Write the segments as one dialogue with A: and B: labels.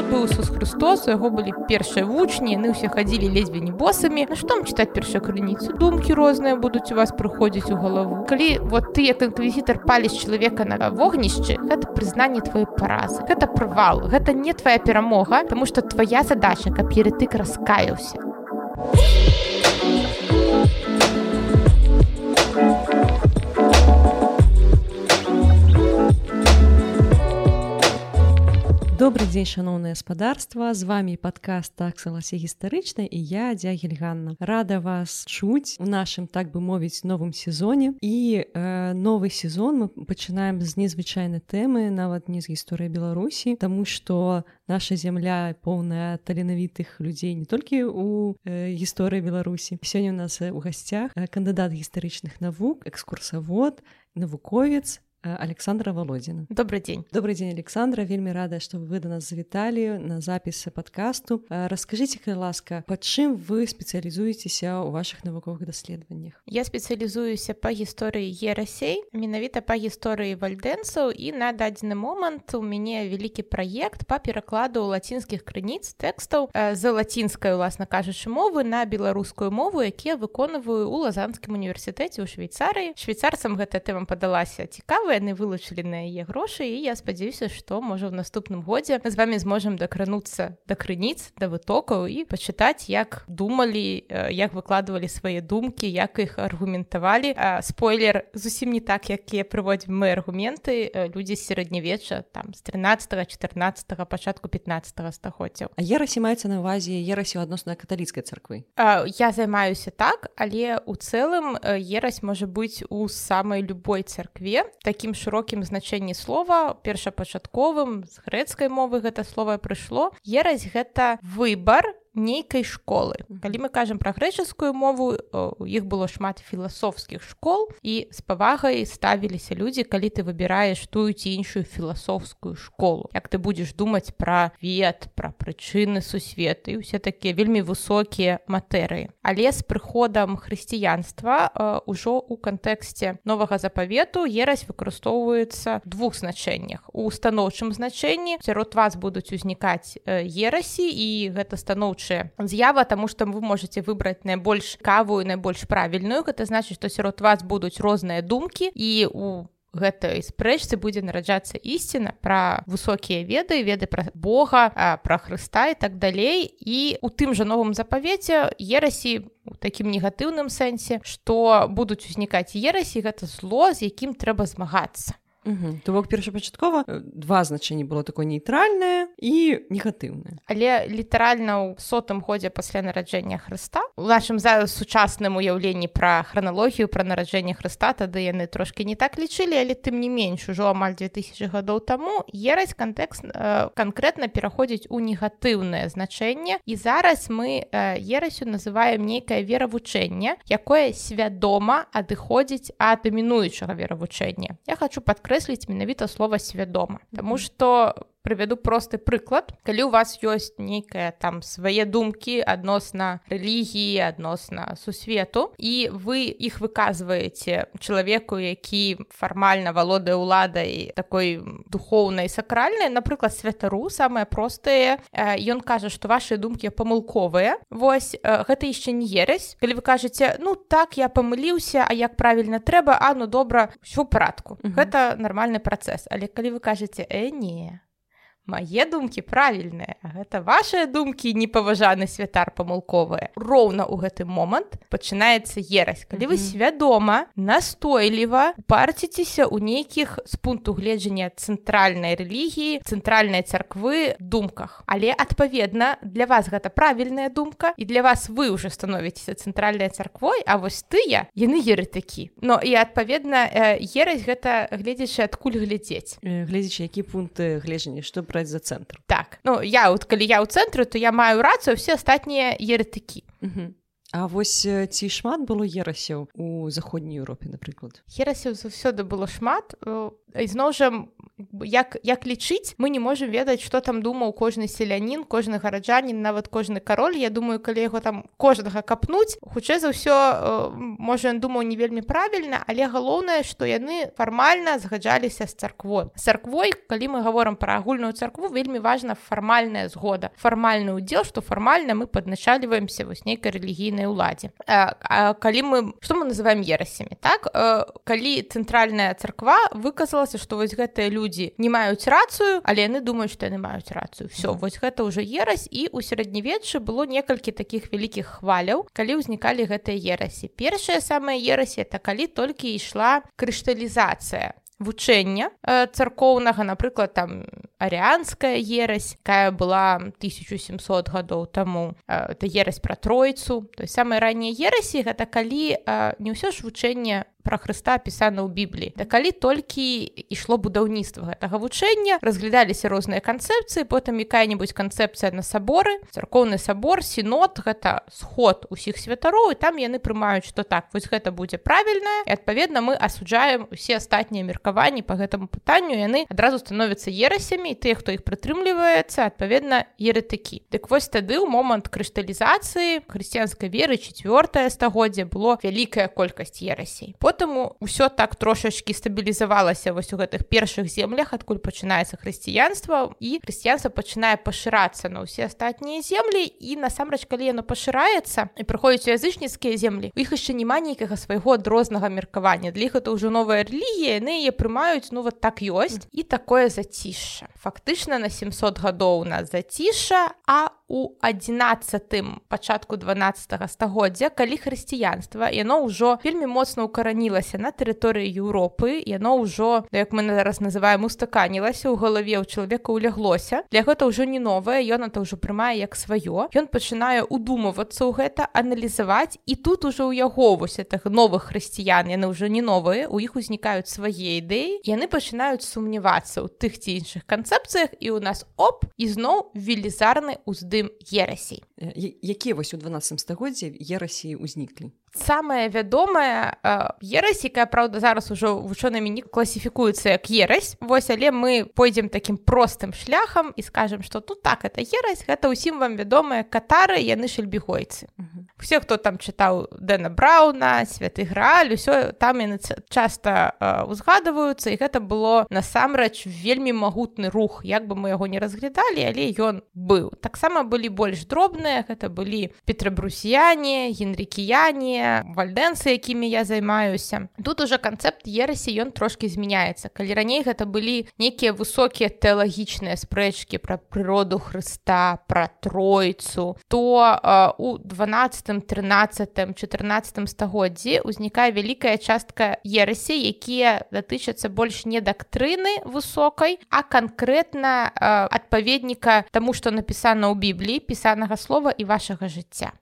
A: вот быў Ісус Христос у яго былі першыя вучні яны ўсе хадзілі ледзьве не босамі На што вам чытаць першую крыніцу думкі розныя будуць у вас прыходзіць у галаву калі вот ты як інквізітар паліш чалавека на вогнішчы гэта прызнанне твоей паразы гэта правал гэта не твоя перамога тому что твоя задача каб еретык раскаяўся
B: добрый дзень шаноўнае спадарства з вами падкаст таксалася гістарычна і я дзягель Ганна рада вас чуць у нашым так бы мовіць новым сезоне. І э, новы сезон мы пачынаем з незвычайнай тэмы нават не з гісторыі беларусі тому что наша земля поўная таленавітых людзей не толькі у э, гісторыі беларусі сёння у нас у гасцях кандыдат гістарычных навук экскурсавод навуковец александра володина.
A: Добрый день.
B: Добрый день александра. Вельмі рада что вы до нас завіталі на запісы подкасту. Расскажите ласка под чым вы спецыялізуецеся у ваших навуковых даследаваннях
A: я спецыялізуюся по гісторыі ерасей менавіта по гісторыі вальдэнсаў і на дадзены момант у мяне вялікі праект по перакладу лацінскіх крыніц тэкстаў з лацінскай уласна кажучы мовы на беларускую мову якія выконваю у лазанскім універсітэце ў швейцарыі швейцарцам гэта тэма падалася цікава яны вылучылі на яе грошы і я спадзяюся што можа ў наступным годзе мы з вами зможам дакрануцца да крыніц да вытокаў і пачытаць як думалі як выкладывалі свае думкі як іх аргументавалі спойлер зусім не так якія прыводзім мы аргументы людзі сярэднявечча там з 13 14 пачатку 15 стагоддзяў
B: А ерасі маецца на увазе ерасі адносна каталіцкай царквы
A: я займаюся так але у цэлым ерась можа быць у самай любой царкве такі такім шырокім значэнні слова першапачатковым з грэцкай мовы гэта слова прыйшло. Ерась гэта выбар нейкай школы. Калі мы кажам пра грэчаскую мову у іх было шмат філасофскіх школ і з павагай ставіліся людзі калі ты выбіраеш тую ці іншую філасофскую школу. Як ты будзеш думаць пра вет пра прычыны сусветы усе такія вельмі высокія матэрыі. Але з прыходам хрысціянства ўжо у кантэксце новага запавету ерась выкарыстоўваецца двух значэннях. У станоўчым значэнні сярод вас будуць узнікаць ерасі і гэта станоўча лучшая з'ява тому что вы можете выбраць найбольш кавую найбольш правільную гэта значит что сярод вас будуць розныя думкі і у гэтай спрэчцы будзе нараджацца ісціна пра высокія веды веды пра Бога пра Хрыста і так далей. І у тым жа новым запавеце ерасі у такім негатыўным сэнсе што будуць узнікаць ерасі гэта зло з якім трэба змагацца
B: То бок першапачаткова э, два значэнні было такое нейтральнае і негатыўнае.
A: Але літаральна ў сотым годзе пасля нараджэння Хрыста у нашым зараз сучасным уяўленні пра храналогію пра нараджэнне Хрыста тады яны трошкі не так лічылі, але тым не менш ужо амаль 2000 гадоў таму ераць кантэкст э, канкрэтна пераходзіць у негатыўнае значэнне і зараз мы э, ерасю называем нейкае веравучэнне, якое свядома адыходзіць ад дамінуючага веравучэння. Я хочу падкрыць падкрэсліць менавіта слова свядома Таму што прывяду просты прыклад калі у вас ёсць нейкая там свае думкі адносна рэлігіі адносна сусвету і вы іх выказваеце чалавеку які фармальна валодае ўладай такой духоўнай сакральнай напрыклад святару самае простае ён кажа што ваши думкі памылковыя Вось гэта яшчэ не ересь. Калі вы кажаце ну так я памыліўся а як правільна трэба а ну добра ўсё парадку гэта нармальны працэс. Але калі вы кажаце э не мае думкі правільныя гэта ваши думкі непаважаны святар памылковыя роўна ў гэты момант пачынаецца ерась. Калі вы свядома настойліва парціцеся ў нейкіх з пункту гледжання цэнтральнай рэлігіі цэнтральнай царквы думках. Але адпаведна для вас гэта правільная думка і для вас вы уже становіцеся цэнтральнай царквой А вось тыя яны еры такі но і адпаведна ерась гэта гледзячы адкуль глядзець.
B: Гледзячы які пункты гледжання што пра браць за цэнтр
A: так ну я вот калі я ў цэнтры то я маю рацыю все астатнія еретыкі
B: А вось ці шмат было ерасяў у заходняй Еўропе напрыклад?
A: Ерасяў заўсёды было шмат. Ізноў жа як як лічыць мы не можемм ведаць что там думаў кожны селянін кожны гараджанін нават кожны кароль. Я думаю калі яго там кожнага капнуць хутчэй за ўсё можа ён думаў не вельмі правільна але галоўнае што яны фармальна згаджаліся з царквой. Царквой калі мы говорим про агульную царкву вельмі важна фармальная згода фармальны удзел что фармальна мы падначаліваемся вось нейкай рэлігійнай уладзе калі мы что мы называем ерасямі так? Э, калі цэнтральная царква выказалася что вось гэтыя людзі не маюць рацыю але яны думаюць што яны маюць рацыю все вось гэта ўжо ерась і у сярэднявеччы было некалькі таких вялікіх хваляў калі ўзнікалі гэтыя ерасі першая самая ерасі это калі толькі ішла крышталізацыя вучэння э, царкоўнага напрыклад там арыянская ерась якая была 1700 гадоў таму это ерась пра тройцу той самай ранняй ерасі гэта калі не ўсё ж вучэнне пра Хрыста пісана ў бібліі. Да калі толькі ішло будаўніцтва гэтага вучэння разглядаліся розныя канцэпцыі потым якая-нибудь канцэпцыя на саборы царкоўны сабор сінод гэта сход усіх святароў і там яны прымаюць што так вось гэта будзе правільна і адпаведна мы асуджаем усе астатнія меркаванні по гэтаму пытанню яны адразу становяцца ерасямі тыя хто іх прытрымліваецца адпаведна еретыкі дык вось тады ў момант крышталізацыі хрысціянскай веры четвертое стагоддзя было вялікая колькасць ерасей. По потым усё так трошачки стабілізавалася вось у гэтых першых землях адкуль пачынаецца хрысціянства і хрысціянства пачынае пашырацца на ўсе астатнія землі і насамрэч калі яно пашыраецца і прыходзіць у язычніцкія землі у іх яшчэ няма нейкага свайго адрознага меркавання. Для іх это ўжо новая рэлігія яны яе прымаюць ну вот так ёсць. І такое зацішша фактычна на 700 гадоў у нас зацішша а у адзінацатым пачатку 12 стагоддзя калі хрысціянства яно ўжо вельмі моцна ўкаранілі укаранілася на тэрыторыі Еўропы яно ўжо як мы зараз называем устаканілася ў галаве ў чалавека уляглося для гэта ўжо не новае ён это ўжо прымае як сваё. Ён пачынае удумвацца ў гэта аналізаваць і тут ужо ў яго вось этих новых хрысціян яны ўжо не новыя у іх узнікаюць свае ідэі яны пачынаюць сумнявацца ў тых ці іншых канцэпцыях і у нас оп ізноў велізарны уздым ерасей
B: якія вось у 12 стагоддзе ерасіі ўзніклі?
A: Самая вядомая ерась якая праўда зараз ужо вучонымі не класіфікуецца як ерась вось але мы пойдзем таким простым шляхам і скажем что тут так это ерась гэта ўсім вам вядомыя катары яны шельбігойцы все хто там чытаў дэна брауна святы грааль усё там яны часто узгадваюцца і гэта было насамрэч вельмі магутны рух. Як бы мы яго не разглядалі але ён быў. Таксама былі больш дробныя гэта былі петрабрусіяне генрыкіяне вальдэнцы якімі я займаюся. Тут уже канцэпт ерасі ён трошки змяняецца калі раней гэта былі нейкія высокія тэалагічныя спрэчкі пра прыроду Хрыста пра тройцу то э, у 12 13 14 стагоддзі ўзнікае вялікая частка ерасі якія датычацца больш не дактрыны высокай а канкрэтна э, адпаведніка таму што напісана ў бібліі пісанага слова і вашага жыцця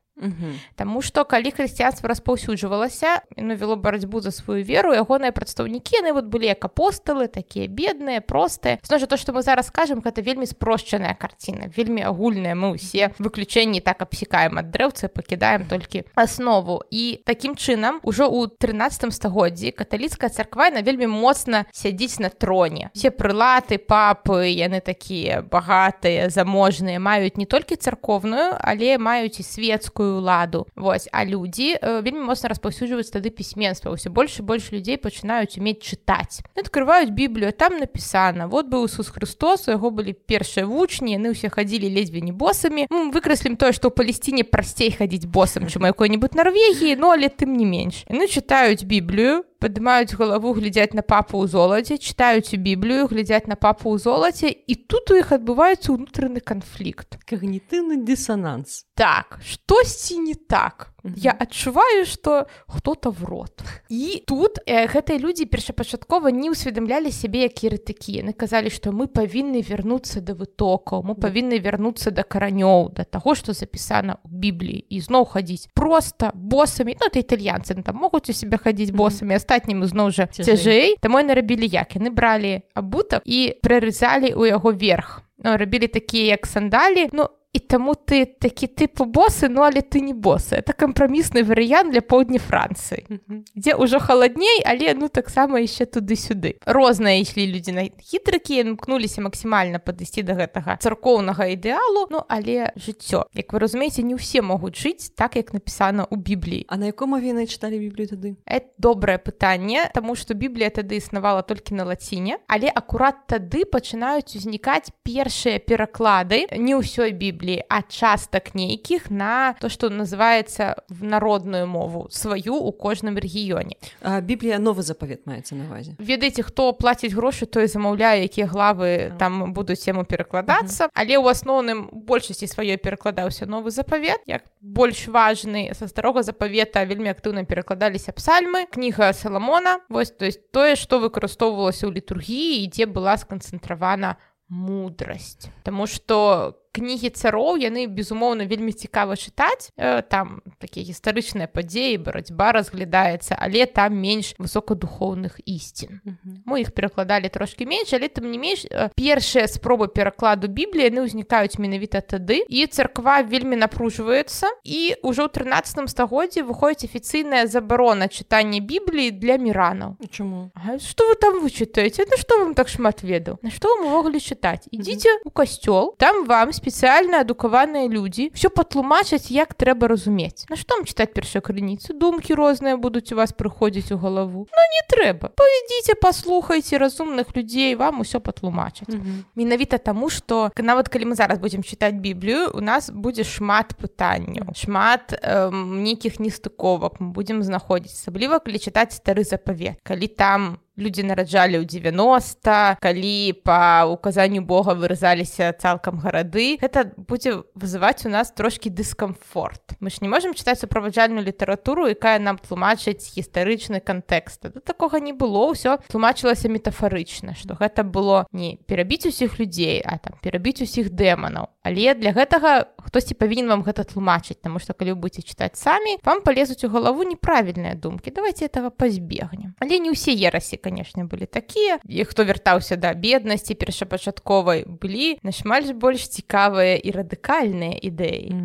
A: Таму што калі хрысціянства распаўсюджвалася ну вяло барацьбу за сваю веру ягоныя прадстаўнікі яны вот былі як апосталы такія бедныя простыя. Зно то што мы зараз скажем гэта вельмі спрошчаная карціна вельмі агульная. Мы ўсе выключэнні так абсекаем ад дрэўцы пакідаем толькі аснову. І такім чынам ужо ў 13 стагоддзі каталіцкая царква на вельмі моцна сядзіць на троне. Все прылаты папы яны такія багатыя заможныя маюць не толькі царковную але маюць і светскую сваю ладу. Вось а людзі э, вельмі моцна распаўсюджваюць тады пісьменства ўсё больш і больш людзей пачынаюць умець чытаць открываюць біблію там напісана вот быў Ісус Христос у яго былі першыя вучні яны ўсе хадзілі ледзьве не босамі выкраслім тое што ў палесціне прасцей хадзіць босам чым якой-нибудь Нарвегіі но але тым не менш яны чытаюць біблію падымаюць галаву глядзяць на папу ў золаце чытаюць у біблію глядзяць на папу ў золаце і тут у іх адбываецца ўнутраны канфлікт
B: кагнітыўны дысананс
A: так штосьці не так я адчуваю что хто-то в рот. І тут э, гэтыя людзі першапачаткова не ўсведамлялі сябе як ерытыкі яны казалі што мы павінны вярнуцца да вытокаў мы павінны вярнуцца да каранёў да таго што запісана ў бібліі і зноў хадзіць просто босамі. Ну это італьянцы ну, там могуць у себе хадзіць босамі астатнім зноў жа цяжэй. таму нарабілі як? Яны бралі абутак і прарызалі ў яго верх. Ну, рабілі такія як сандалі. Ну і таму ты такі тыпу босы ну але ты не босы это кампрамісны варыянт для поўдня францыі дзе ўжо халадней але ну таксама яшчэ туды-сюды. Розныя ішлі людзі на хітрыкі імкнуліся максімальна падысці да гэтага царкоўнага ідэалу ну але жыццё. Як вы разумееце не ўсе могуць жыць так як напісана ў бібліі.
B: А на якому віны чыталі біблію тады?
A: Это добрае пытанне таму што біблія тады існавала толькі на лаціне. Але акурат тады пачынаюць узнікаць першыя пераклады. Не ўсёй бібліі а частак нейкіх на то что называется в народную мову сваю у кожным рэгіёне
B: Біблія новы запавет маецца на увазе
A: ведаеце хто плаціць грошы той замаўляе якія главы там будуць яму перакладацца uh -huh. але ў асноўным большасці сваёй перакладаўся новы запавет як больш важны са старога запавета вельмі актыўна перакладаліся псальмы кніга саламона. Вось то есть тое што выкарыстоўвалася ў літургіі дзе была сканцэнтравана мудрасць. Таму што кнігі цароў яны безумоўна вельмі цікава чытаць. Э, там такія гістарычныя падзеі барацьба разглядаецца але там менш высокадухоўных ісцін. Мы іх перакладалі трошки менш але там не менш э, першыя спробы перакладу бібліі яны ўзнікаюць менавіта тады. І царква вельмі напружваецца і ўжо ў 13 стагоддзі выходзіць афіцыйная забарона чытання бібліі для міранаў.
B: Чаму?
A: Что вы там вычытаеце? На што вам так шмат ведаў? На што вы могли чытаць? Ідзіце у касцёл там вам спецыяльна адукаваныя людзі все патлумачаць як трэба разумець. На што вам чытаць першую крыніцу? Думкі розныя будуць у вас прыходзіць у галаву. Ну не трэба. Павядзіце паслухайце разумных людзей вам усё патлумачаць. Менавіта таму што нават калі мы зараз будзем чытаць біблію у нас будзе шмат пытанняў шмат э, нейкіх нестыковак. Мы будзем знаходзіць асабліва калі чытаць стары запавет. Калі там людзі нараджалі ў 90 калі па указанню Бога выразаліся цалкам гарады гэта будзе вызываць у нас трошкі дыскамфорт мы ж не можемм чытаць суправаджальную літаратуру якая нам тлумачыць гістарычны кантэкст да такога не было. Ўсё тлумачылася метафарычна што гэта было не перабіць усіх людзей а там перабіць усіх дэманаў але для гэтага хтосьці павінен вам гэта тлумачыць таму што калі вы будете чытаць самі вам палезуць у галаву неправільныя думкі. Давайте этого пазбегнем. Але не ўсе ерасі конечно былі такія і хто вяртаўся да беднасці першапачатковай былі нашмат больш цікавыя і радыкальныя ідэі.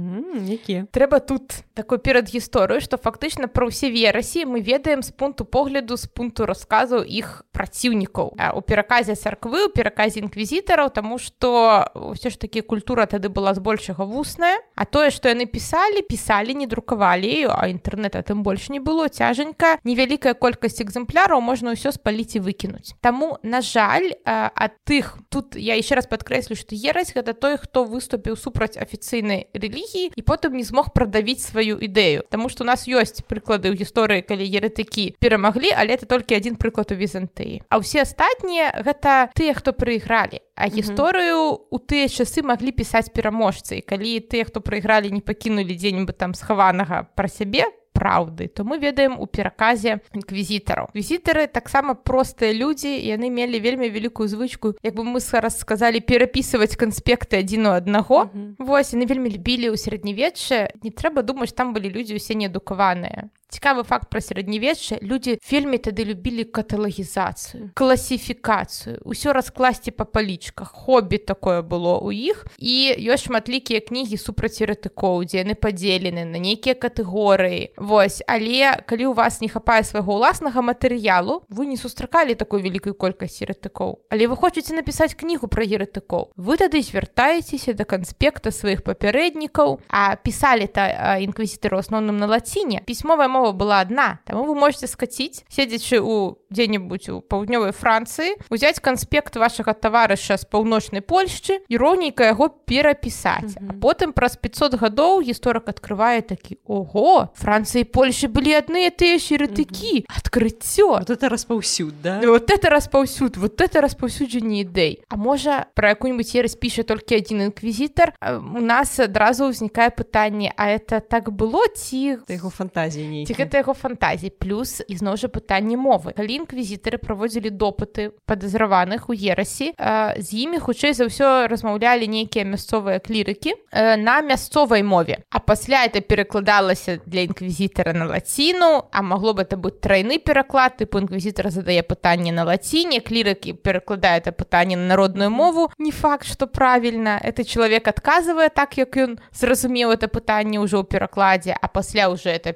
B: Якія
A: трэба тут такой перад гісторыю што фактычна пра ўсе верасі мы ведаем з пункту погляду з пункту расказу іх праціўнікаў. У пераказе царквы у пераказе інквізітараў тому што ўсё ж такі культура тады была збольшага вусная. А тое што яны пісалі пісалі не друкавалі а інтэрнэта тым больш не было цяжанька. Невялікая колькасць экземпляраў можна ўсё спаць спаліць і выкінуць Таму на жаль ад тых тут я еще раз падкрэслю што ерась гэта той хто выступіў супраць афіцыйнай рэлігіі і потым не змог прадавіць сваю ідэю Таму што у нас ёсць прыклады ў гісторыі калі еретыкі перамаглі але это толькі адзін прыклад у візантыі А ўсе астатнія гэта тыя хто прыйгралі А гісторыю у тыя часы маглі пісаць пераможцы калі тыя хто прайгралі не пакінулі дзе-нібы там схаванага пра сябе праўды то мы ведаем у пераказе інквізітараў візітары таксама простыя людзі яны мелі вельмі вялікую звычку як бы мы зараз сказалі перапісваць канспекты адзін у аднаго. Mm -hmm. восьось яны вельмі любілі ў сярэднявечча не трэба думаць там былі людзі ўсе неадукаваныя цікавы факт пра сярэднявечча. Людзі вельмі тады любілі каталагізацыю класіфікацыю ўсё раскласці па палічках. Хобі такое было ў іх. І ёсць шматлікія кнігі супраць еретыкоў дзе яны падзелены на нейкія катэгорыі. Вось але калі у вас не хапае свайго ўласнага матэрыялу вы не сустракалі такой вялікай колькасці еретыкоў. Але вы хочаце напісаць кнігу пра еретыкоў вы тады звяртаецеся да канспекта сваіх папярэднікаў а пісалі та інквізітары асноўным на лаціне. Пісьмовая мова была адна таму вы можете скаціць седзячы у дзе-небудзь у паўднёвай францыі узяць канспект вашага таварыша з паўночнай польшчы і роўненька яго перапісаць mm -hmm. потым праз 500 гадоў гісторык открывае такі ого францыі польльши былі адныя тыя шырытыкі mm -hmm. адкрыццё
B: вот это распаўсюд да?
A: Вот это распаўсюд вот это распаўсюджанне ідэй. А можа про якую-нибудь ерась піша толькі адзін інквізітар у нас адразу ўзнікае пытанне а это так было ці
B: яго фантазіі
A: ці гэта яго фантазій плюс ізноў жа пытанне мовы. Калі інквізітары праводзілі допыты падазраваных у ерасі з імі хутчэй за ўсё размаўлялі нейкія мясцовыя клірыкі на мясцовай мове. А пасля это перакладалася для інквізітара на лаціну а магло бы это быць трайны пераклад тыпу інквізітар задае пытанне на лаціне клірыкі перакладае это пытанне на народную мову. Не факт что правільна. Это чалавек адказвае так як ён зразумеў это пытанне ўжо ў перакладзе а пасля уже это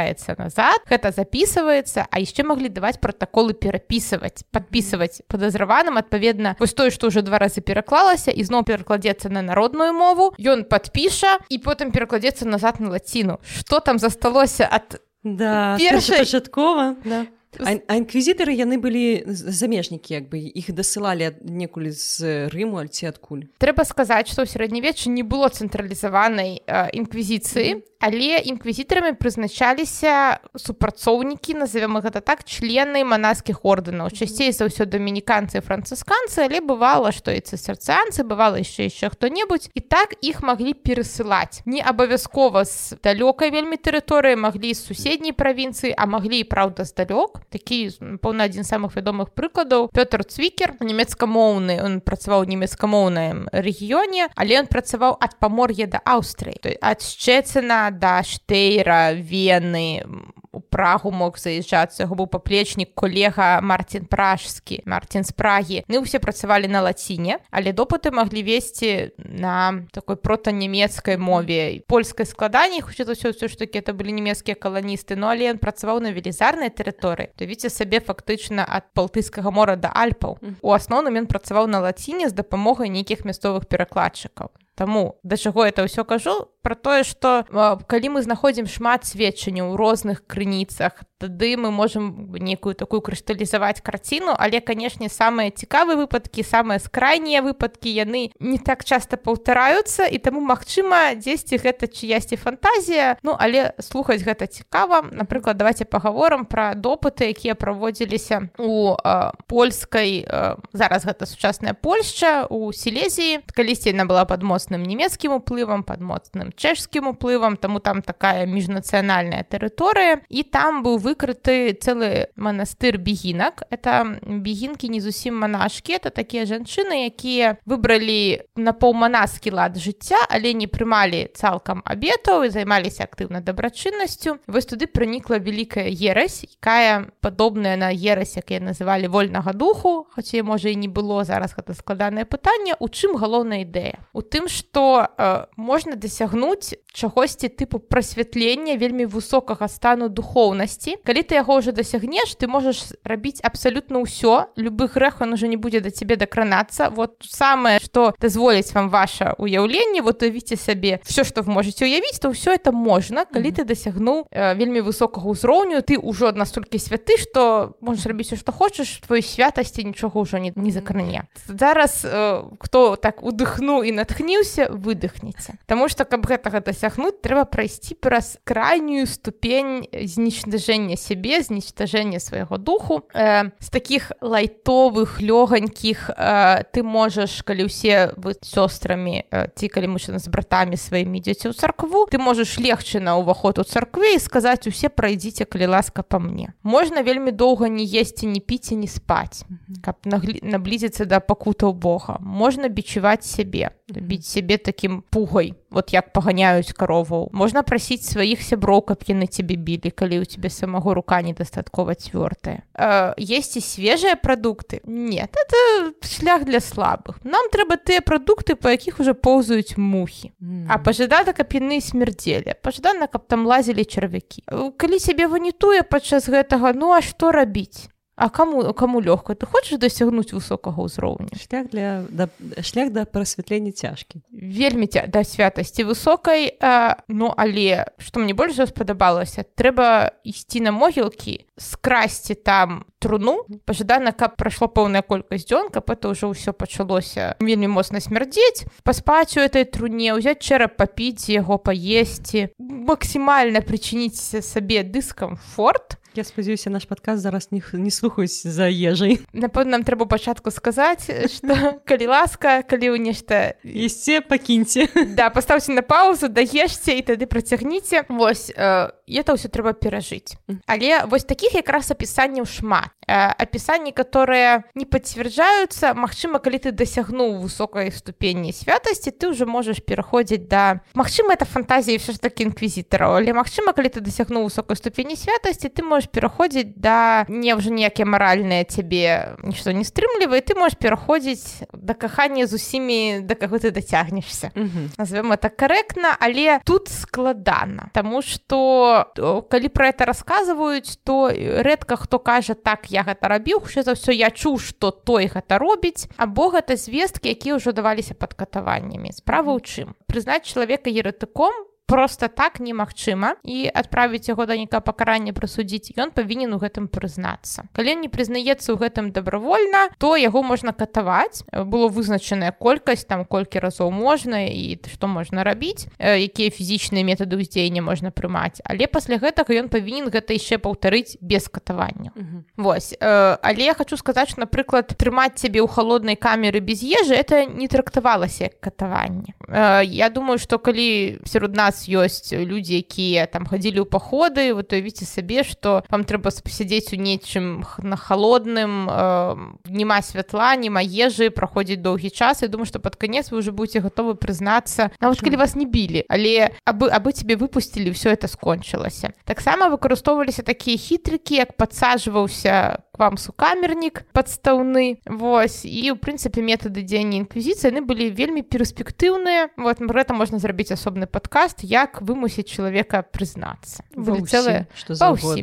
A: перакладаецца назад гэта записывается а яшчэ маглі даваць протаколы перапісваць подписывать подазраваным адпаведна вось тое что уже два разы пераклалася і зноў перакладзецца на народную мову ён подпіша і потым перакладзецца назад на лаціну что там засталося ад
B: да
A: першай
B: пачаткова да. Інквізітары яны былі замежнікі як бы іх дасылалі некуль з рыму альці адкуль
A: трэба сказаць што ў сярэднявеччы не было цэнтралізаванай інквізіцыі mm -hmm але інквізітарамі прызначаліся супрацоўнікі назовем гэта так члены манаскіх ордэнаў часцей за ўсё дамініканцы францысканцы але бывала што і цысерцыанцы бывала яшчэ яшчэ хто-небудзь і так іх маглі перасылаць не абавязкова з далёкай вельмі тэрыторыі маглі з суседняй правінцыі а маглі і праўда здалёк такі паўна адзін самых вядомых прыкладаў Пётр цвікер нямецкамоўны он працаваў нямецкамоўным рэгіёне але ён працаваў ад памор'я да Аўстрыі ад шчэцына да штейра вены у прагу мог заязджацца яго быў паплечнік калега марцін пражскі марцін з прагі. Мы ўсе працавалі на лаціне але допыты маглі весці на такой протанямецкай мове. Польскай складанні хоча ўсё ўсё ж таки это былі нямецкія каланісты. Ну але ён працаваў на велізарнай тэрыторыі. Давіце сабе фактычна ад балтыйскага мора да альпаў. У асноўным ён працаваў на лаціне з дапамогай нейкіх мясцовых перакладчыкаў Таму да чаго это ўсё кажу про тое што калі мы знаходзім шмат сведчанняў у розных крыніцах тады мы можемм некую такую крышталізаваць карціну але канешне самыя цікавыя выпадкі самыя скрайнія выпадкі яны не так часта паўтараюцца і таму магчыма дзесьці гэта чыясьці фантазія. Ну але слухаць гэта цікава. Напрыклад давайте паговорам пра допыты якія праводзіліся у э, польскай э, зараз гэта сучасная Польшча у сілезіі. Калісьці яна была пад моцным нямецкім уплывам пад моцным чэшскім уплывам таму там такая міжнацыянальная тэрыторыя. І там быў вы выкрыты цэлы манастыр бегінак это бегінкі не зусім манашкі это такія жанчыны якія выбралі на паўманаскі лад жыцця але не прымалі цалкам абетаў і займаліся актыўна дабрачыннасцю вось туды пранікла вялікая ерась якая падобная на ерась як я называлі вольнага духу хаця можа і не было зараз гэта складанае пытанне у чым галоўная ідэя у тым што э, можна дасягнуць чагосьці тыпу прасвятлення вельмі высокага стану духоўнасці калі ты яго ўжо дасягнеш ты можаш рабіць абсалютна ўсё любы грэх он уже не будзе да цябе дакранацца вот самае что дазволіць вам ваше уяўленне вот увіце сабе все что вы можете уявіць то ўсё это можна калі ты дасягнуў э, вельмі высокага ўзроўню ты ўжо настолькі святы что можешь рабіць что хочаш твоей святасці нічога ўжо не, не закране зараз э, хто так удыхну і натхніўся выдыхнеце Таму что каб гэтага дасягнуць трэба прайсці праз крайнюю ступень знічтажэння знішчэння сябе знічтажэння свайго духу. Э, з таких лайтовых лёганькіх э, ты можаш калі ўсе вы сёстрамі э, ці калі мужчына з братамі сваімі ідзеце ў царкву ты можаш легчы на ўваход у царкве і сказаць усе прайдзіце калі ласка па мне можна вельмі доўга не есці не піць і не спаць каб наблізіцца да пакутаў Бога. Можна бічываць сябе біць сябе таким пугай вот як паганяюць карову можна прасіць сваіх сяброў каб яны цябе білі калі ў тебе самого рука недастаткова цвёртая э, есть і свежыя прадукты нет это шлях для слабых. Нам трэба тыя прадукты по якіх уже поўзаюць мухі mm. а пажадана каб яны смярдзелі пажадана каб там лазілі чарвякі калі сябе ванітуе падчас гэтага ну а што рабіць А кому кому лёгка ты хочаш дасягнуць высокага ўзроўня
B: шлях для да, шлях да прасвятлення цяжкі
A: вельмі ця, да святасці высокай а, ну але што мне больш спадабалася трэба ісці на могілкі скрасці там труну. Пажадана каб прайшло пэўная колькасць дзён каб это ўжо ўсё пачалося вельмі моцна смярдзець паспаць у этой труне ўзяць чэрап папіць яго паесці максімальна прычыніць сабе дыскамфорт
B: Я спадзяюся наш падказ зараз не, не слухаюць за ежай
A: напэўна нам трэба пачатку сказаць что калі ласка калі вы нешта
B: ісце пакіньце
A: да пастаўце на паузу даешце і тады працягніце восьось э, это ўсё трэба перажыць але вось таких якраз апісанняў шмат. Э, апісанні которые не пацвярджаюцца Мачыма калі ты дасягнуў высокай ступені святасці ты уже можаш пераходзіць да Мачыма это фантазіі все ж таки інквізітараў але Мачыма калі ты дасягнуў высокай ступені святасці ты можаш пераходзіць да не ўжо ніякія маральныя цябе нічто не стрымлівае ты можаш пераходзіць да кахання з усімі да каго ты дацягнешься назовем это карэктна але тут складана Таму что калі про это рассказываюць то рэдка хто кажа так я гэта рабіў хутчэй за ўсё я чуў что той гэта робіць або гэта звесткі якія ўжо даваліся пад катаваннямі справа ў чым? Прызнаць чалавека еретыком просто так немагчыма. І адправіць яго да нейкае пакаранне прысудзіць ён павінен у гэтым прызнацца. Калі не прызнаецца ў гэтым добровольна то яго можна катаваць. Было вызначаная колькасць там колькі разоў можна і што можна рабіць якія фізічныя метады ўздзеяння можна прымаць. Але пасля гэтага ён павінен гэта яшчэ паўтарыць без катавання. Вось але я хочу сказаць напрыклад трымаць цябе ў холоднай камеры без ежы это не трактавалася як катаванне. Я думаю что калі сярод нас ёсць людзі якія там хадзілі ў паходы вот уявіце сабе што вам трэба пасядзець у нечым на холодным э, нема святла нема ежы праходзіць доўгі час. І думаю што пад канец вы уже будете гатовы прызнацца нават калі вас не білі але абы абы тебе выпусцілі все это скончылася таксама выкарыстоўваліся такія хітрыкі як падсаджваўся вам сукамернік падстаўны Вось і у прынцыпе метады дзеяння інквізіцыі яны былі вельмі перспектыўныя вот гэта можна зрабіць асобны падкаст як вымусіць чалавека прызнацца
B: цэлае
A: што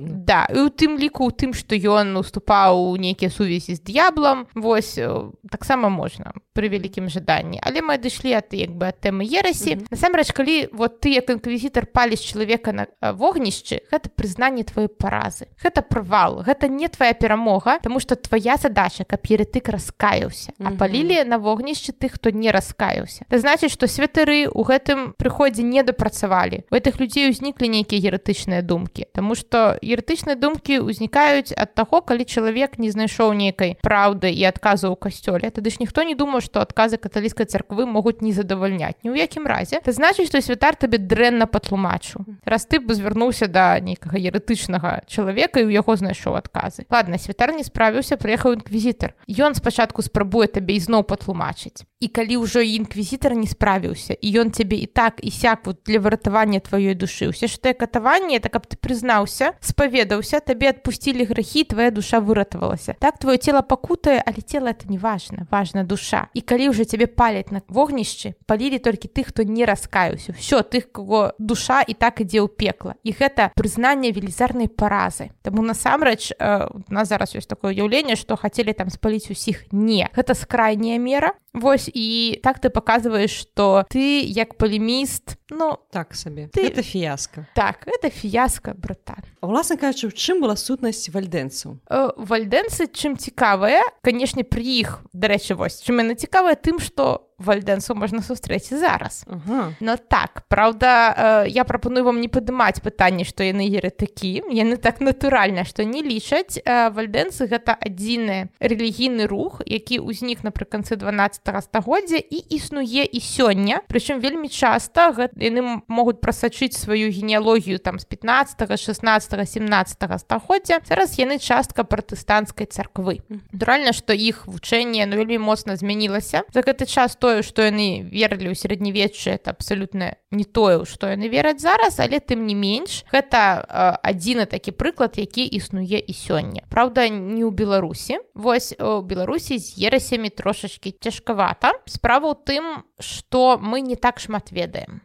A: да і у тым ліку у тым што ён уступаў нейкія сувязі з д'яблам восьось таксама можна пры вялікім жаданні але мы адышлі ад як бы ад тэмы ерасі mm -hmm. насамрэч калі вот ты як інквізітар паліш чалавека на вогнішчы гэта прызнанне твоей паразы гэта правал гэта не твоя перамога тому что твоя задача каб еретык раскаяўся а палілі на вогнішчы тых хто не раскаяўся это значит что святары у гэтым прыходзе не дапрацавалі. У гэтых людзей узніклі нейкія еретычныя думкі. Таму что еретычныя думкі ўзнікаюць ад таго калі чалавек не знайшоў нейкай праўды і адказу ў касцёле. Тады ж ніхто не думаў што адказы каталіцкай царквы могуць не задавальняць. Ні ў якім разе. Ты значыць што святар табе дрэнна патлумачу раз ты бы звярнуўся да нейкага еретычнага чалавека і ў яго знайшоў адказы. Ладно святар не справіўся прыехаў інквізітар. Ён спачатку спрабуе табе ізноў патлумачыць і калі ўжо інквізітар не справіўся і ён цябе і так і сяк вот для выратавання тваёй душы ўсе ж тое катаванне это каб ты прызнаўся спаведаўся табе адпусцілі грахі твоя душа выратавалася так твоё тело пакутае але тело это не важно важна душа. І калі ўжо цябе паляць на вогнішчы палілі толькі тых хто не раскаюся все тых кого душа і так ідзе ў пекла і гэта прызнанне велізарнай паразы Таму насамрэч э, нас зараз ёсць такое ўяўленне што хацелі там спаліць усіх не гэта скрайняя мера Вось і так ты паказваеш што ты як палеміст ну
B: так сабе. ты это фіяска.
A: Так это фіяска братан.
B: Уласна кажучы у чым была сутнасць вальдэнцу
A: э, вальдэнцы чым цікавая канешне пры іх дарэчы вось чым яна цікавая тым што вальдэнсу можна сустрэць зараз.
B: Ага.
A: но так Праўда э, я прапаную вам не падымаць пытанне што яны еретыкі яны так натуральна што не лічаць. Э, вальдэнсы гэта адзіны рэлігійны рух які ўзнік напрыканцы 12 стагоддзя і існуе і сёння. Прычым вельмі часта яны могуць прасачыць сваю генеалогію там з 15 16 17 стагоддзя. Зараз яны частка пратэстанцкай царквы. Натуральна што іх вучэнне ну вельмі моцна змянілася. За гэты час то тое што яны верылі ў сярэднявечча это абсалютна не тое што яны вераць зараз але тым не менш гэта адзіны такі прыклад які існуе і сёння. Праўда не ў беларусі. Вось у беларусі з ерасямі трошачки цяжкавата. Справа ў тым што мы не так шмат ведаем.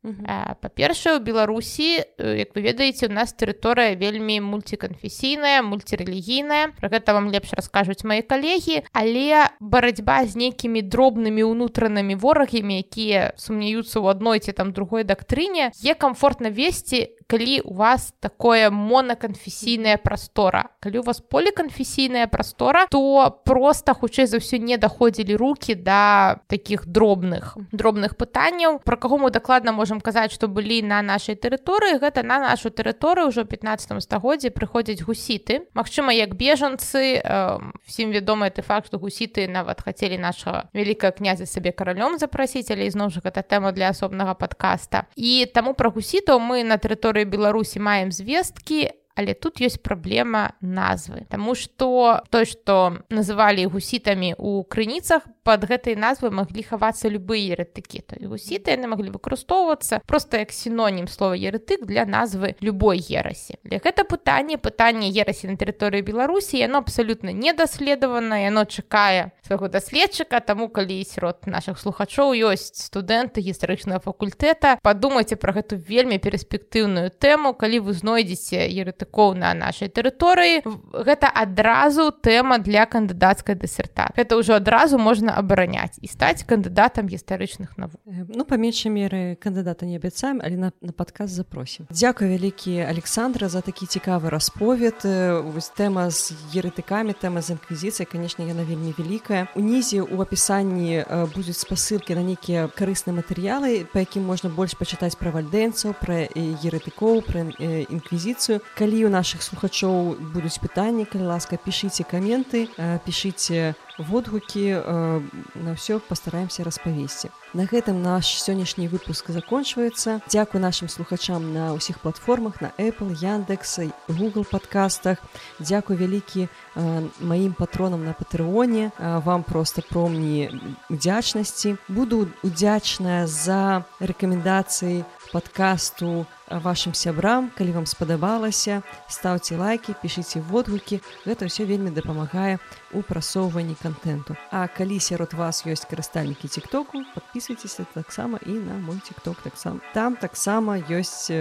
A: Па-першае у беларусі як вы ведаеце у нас тэрыторыя вельмі мульціканфесійная мульцірэлігійная. Про гэта вам лепш раскажуць мае калегі. Але барацьба з нейкімі дробнымі ўнутранымі ворагамі якія сумняюцца ў адной ці там другой дактрыне е комфортна весці калі у вас такое монаканфесійная прастора калі у вас поліканфесійная прастора то просто хутчэй за ўсё не даходзілі руки да таких дробных дробных пытанняў про каго мы дакладна можемм казаць что былі на нашай тэрыторыі гэта на нашу тэрыторыю ўжо 15 стагоддзі прыходзяць гусіты Мачыма як бежанцы э, всім вядомы ты факт что гусіты нават хацелі нашага вялікая князя сабе каралём запрасіць але ізноў жа гэта тэма для асобнага подкаста. І таму пра гусітаў мы на тэрыторыі беларусі маем звесткі але тут ёсць праблема назвы. Таму што той што называлі гусітамі ў крыніцах под гэтай назвы маглі хавацца любыя еретыкі. То гусіты яны маглі выкарыстоўвацца просто як сінонім слова еретык для назвы любой ерасі для гэта пытанне пытанне ерасі на тэрыторыі беларусі яно абсалютна недаследавана яно чакае свайго даследчыка. Таму калі сярод наших слухачоў ёсць студэнты гістарычнага факультэта падумайце пра гэту вельмі перспектыўную тэму. Калі вы знойдзеце ерытыкоў на нашай тэрыторыі гэта адразу тэма для кандыдацкай дысерта это ўжо адразу можна абараняць і стаць кандыдатам гістарычных навук
B: ну па меншай меры кандыдата не абяцаем але на, на падказ запросім Дякую вялікі Александра за такі цікавы расповед вось тэма з ерытыкамі тэма з інквізіцыяй канешне яна вельмі вялікая унізе у апісанні будуць спасылкі на нейкія карысныя матэрыялы па якім можна больш пачытаць пра вальдэнцаў пра ерытыкоў пра інквізіцыю калі у наших слухачоў будуць пытанні калі ласка пішыце каменты пішыце водгукі э, на ўсё пастараемся распавесці. На гэтым наш сённяшні выпуск закончваецца. Дзякуй нашим слухачам на ўсіх платформах на Apple, Яндекса, Google подкастах. Дзякуй вялікі э, маім патронам на патрыоне, э, вам проста промні удзячнасці. Буду удзячная за рэкамендацыі подкасту вашим сябрам калі вам спадабалася ставце лайки пішыце водгукі. Гэта ўсё вельмі дапамагае у прасоўванні контенту А калі сярод вас ёсць карыстальнікі тиктоку подписывайтеся таксама і на мой тикток таксам там таксама ёсць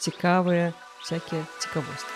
B: цікавыя всякие цікавосткі